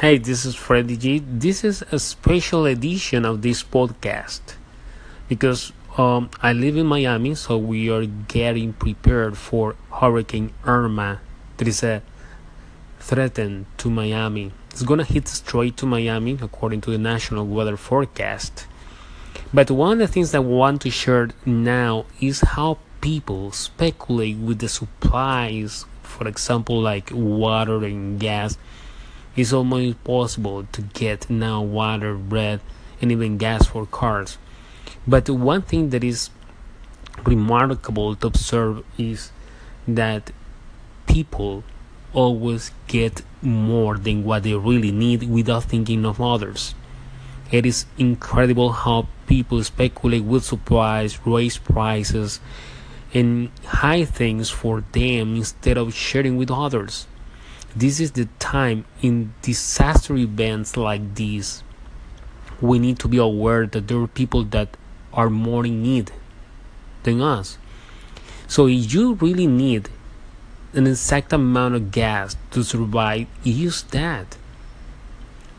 Hey, this is Freddy G. This is a special edition of this podcast because um, I live in Miami, so we are getting prepared for Hurricane Irma. There is a threat to Miami. It's gonna hit straight to Miami according to the national weather forecast. But one of the things that I want to share now is how people speculate with the supplies, for example, like water and gas it's almost possible to get now water, bread, and even gas for cars. But one thing that is remarkable to observe is that people always get more than what they really need without thinking of others. It is incredible how people speculate with supplies, raise prices, and hide things for them instead of sharing with others. This is the time in disaster events like these. We need to be aware that there are people that are more in need than us. So if you really need an exact amount of gas to survive, use that.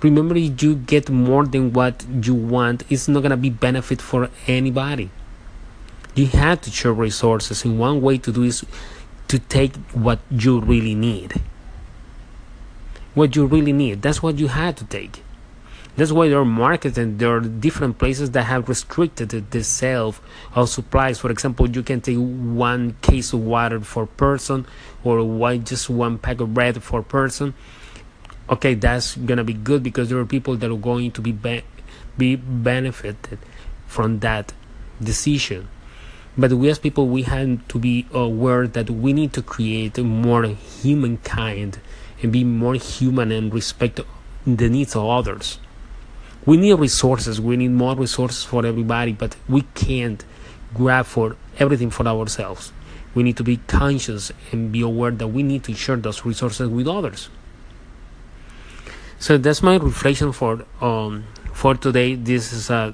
Remember, if you get more than what you want, it's not gonna be benefit for anybody. You have to share resources, and one way to do is to take what you really need what you really need. That's what you had to take. That's why there are markets and there are different places that have restricted the sale of supplies. For example, you can take one case of water for person or just one pack of bread for person. Okay, that's gonna be good because there are people that are going to be be, be benefited from that decision. But we as people, we have to be aware that we need to create more humankind and be more human and respect the needs of others. We need resources, we need more resources for everybody, but we can't grab for everything for ourselves. We need to be conscious and be aware that we need to share those resources with others. So that's my reflection for um for today. This is uh,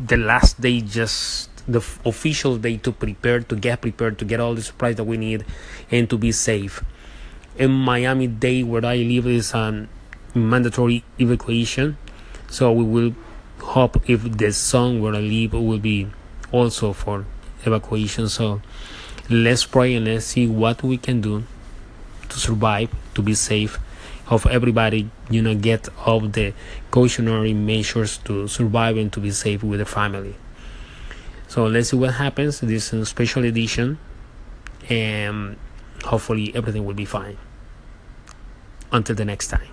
the last day, just the official day to prepare, to get prepared, to get all the supplies that we need, and to be safe in Miami Dade, where I live, is a mandatory evacuation. So we will hope if the zone where I live will be also for evacuation. So let's pray and let's see what we can do to survive, to be safe. Of everybody, you know, get all the cautionary measures to survive and to be safe with the family. So let's see what happens. This is a special edition, and hopefully everything will be fine. Until the next time.